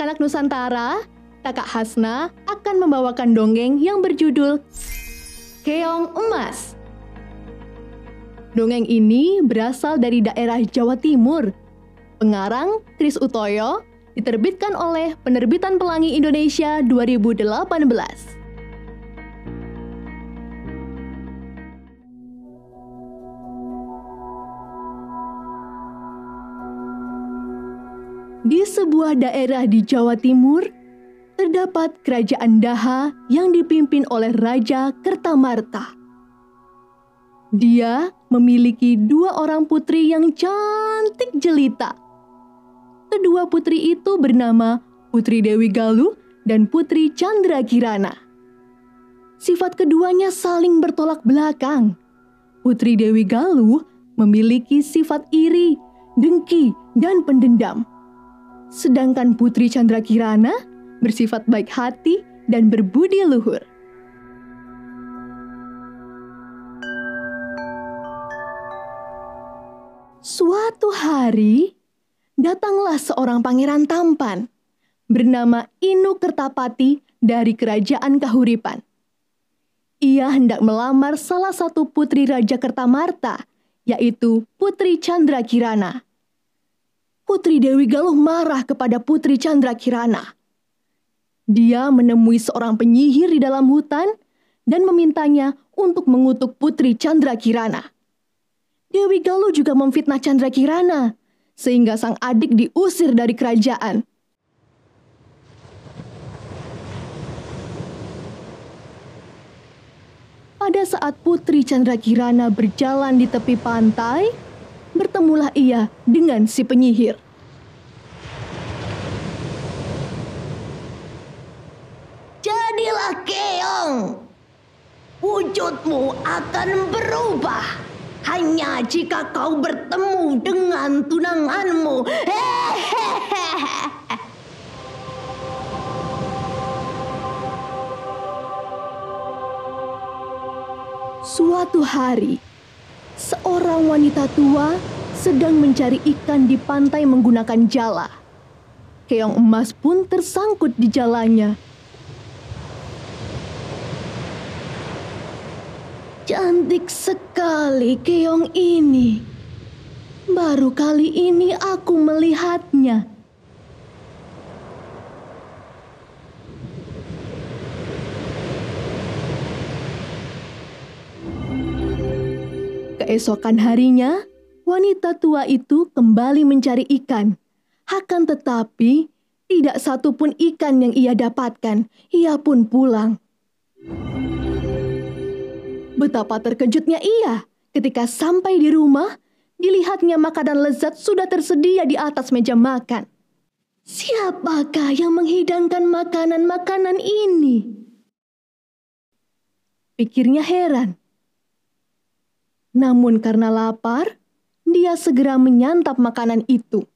anak-anak Nusantara, Kakak Hasna akan membawakan dongeng yang berjudul Keong Emas. Dongeng ini berasal dari daerah Jawa Timur. Pengarang Kris Utoyo diterbitkan oleh Penerbitan Pelangi Indonesia 2018. Di sebuah daerah di Jawa Timur, terdapat kerajaan Daha yang dipimpin oleh Raja Kertamarta. Dia memiliki dua orang putri yang cantik jelita. Kedua putri itu bernama Putri Dewi Galuh dan Putri Chandra Kirana. Sifat keduanya saling bertolak belakang. Putri Dewi Galuh memiliki sifat iri, dengki, dan pendendam sedangkan Putri Chandra Kirana bersifat baik hati dan berbudi luhur. Suatu hari, datanglah seorang pangeran tampan bernama Inu Kertapati dari kerajaan Kahuripan. Ia hendak melamar salah satu putri Raja Kertamarta, yaitu Putri Chandra Kirana. Putri Dewi Galuh marah kepada Putri Chandra Kirana. Dia menemui seorang penyihir di dalam hutan dan memintanya untuk mengutuk Putri Chandra Kirana. Dewi Galuh juga memfitnah Chandra Kirana, sehingga sang adik diusir dari kerajaan. Pada saat Putri Chandra Kirana berjalan di tepi pantai, bertemulah ia dengan si penyihir. Jadilah keong. Wujudmu akan berubah hanya jika kau bertemu dengan tunanganmu. Suatu hari, seorang wanita tua sedang mencari ikan di pantai menggunakan jala. Keong emas pun tersangkut di jalannya. Cantik sekali keong ini. Baru kali ini aku melihatnya. Keesokan harinya, wanita tua itu kembali mencari ikan. Akan tetapi, tidak satu pun ikan yang ia dapatkan. Ia pun pulang. Betapa terkejutnya ia ketika sampai di rumah, dilihatnya makanan lezat sudah tersedia di atas meja makan. Siapakah yang menghidangkan makanan-makanan ini? Pikirnya heran. Namun karena lapar, dia segera menyantap makanan itu.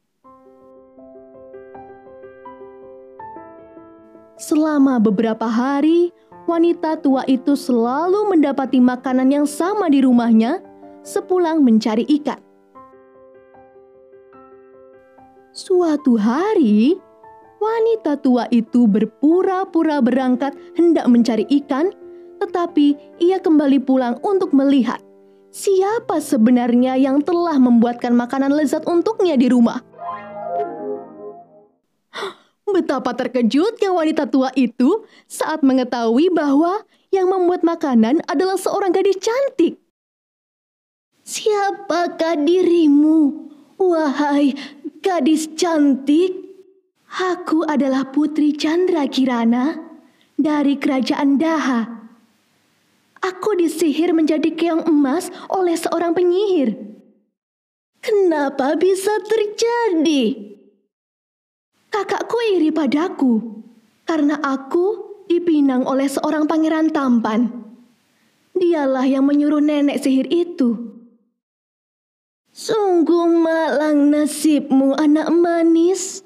Selama beberapa hari, wanita tua itu selalu mendapati makanan yang sama di rumahnya sepulang mencari ikan. Suatu hari, wanita tua itu berpura-pura berangkat hendak mencari ikan, tetapi ia kembali pulang untuk melihat siapa sebenarnya yang telah membuatkan makanan lezat untuknya di rumah. Betapa terkejutnya wanita tua itu saat mengetahui bahwa yang membuat makanan adalah seorang gadis cantik. Siapakah dirimu, wahai gadis cantik? Aku adalah Putri Chandra Kirana dari Kerajaan Daha Aku disihir menjadi keong emas oleh seorang penyihir. Kenapa bisa terjadi? Kakakku iri padaku karena aku dipinang oleh seorang pangeran tampan. Dialah yang menyuruh nenek sihir itu. Sungguh malang nasibmu anak manis.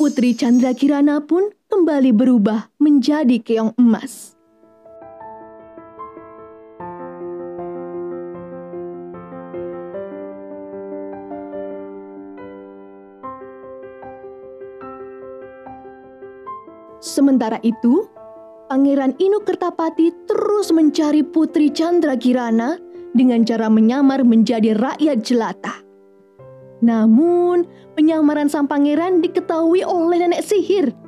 Putri Chandra Kirana pun kembali berubah menjadi keong emas. Sementara itu, Pangeran Inu Kertapati terus mencari Putri Chandra Kirana dengan cara menyamar menjadi rakyat jelata. Namun, penyamaran sang pangeran diketahui oleh nenek sihir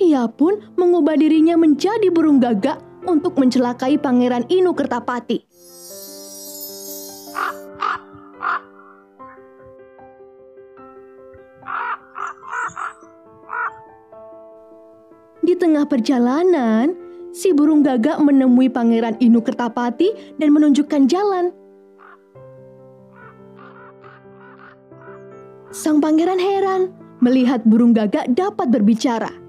ia pun mengubah dirinya menjadi burung gagak untuk mencelakai Pangeran Inu Kertapati. Di tengah perjalanan, si burung gagak menemui Pangeran Inu Kertapati dan menunjukkan jalan. Sang pangeran heran melihat burung gagak dapat berbicara.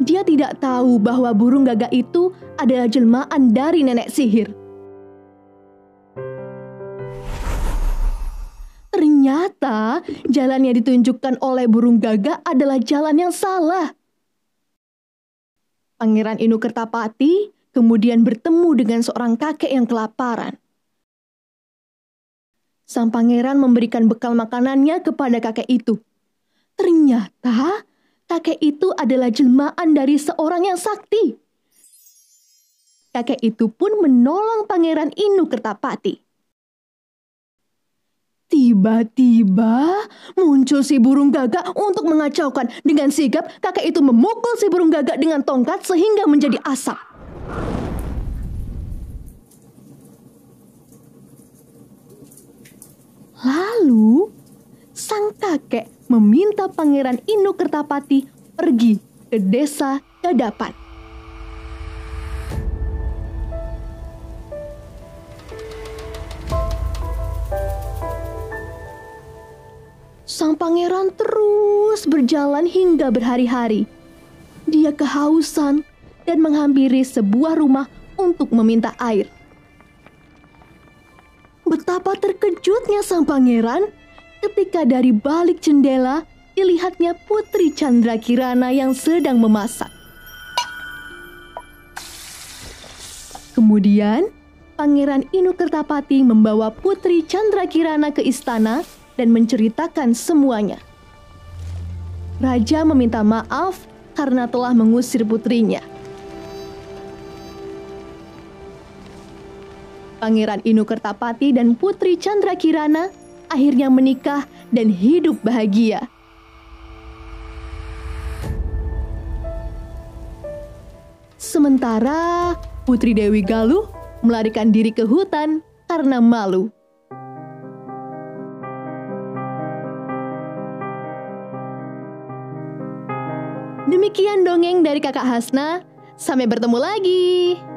Dia tidak tahu bahwa burung gagak itu adalah jelmaan dari nenek sihir. Ternyata jalan yang ditunjukkan oleh burung gagak adalah jalan yang salah. Pangeran Inu Kertapati kemudian bertemu dengan seorang kakek yang kelaparan. Sang pangeran memberikan bekal makanannya kepada kakek itu. Ternyata kakek itu adalah jelmaan dari seorang yang sakti. Kakek itu pun menolong pangeran Inu Kertapati. Tiba-tiba muncul si burung gagak untuk mengacaukan. Dengan sigap, kakek itu memukul si burung gagak dengan tongkat sehingga menjadi asap. Lalu, sang kakek meminta Pangeran Inu Kertapati pergi ke desa Dadapan. Sang pangeran terus berjalan hingga berhari-hari. Dia kehausan dan menghampiri sebuah rumah untuk meminta air. Betapa terkejutnya sang pangeran ketika dari balik jendela dilihatnya Putri Chandra Kirana yang sedang memasak. Kemudian, Pangeran Inu Kertapati membawa Putri Chandra Kirana ke istana dan menceritakan semuanya. Raja meminta maaf karena telah mengusir putrinya. Pangeran Inu Kertapati dan Putri Chandra Kirana akhirnya menikah dan hidup bahagia. Sementara Putri Dewi Galuh melarikan diri ke hutan karena malu. Demikian dongeng dari Kakak Hasna. Sampai bertemu lagi.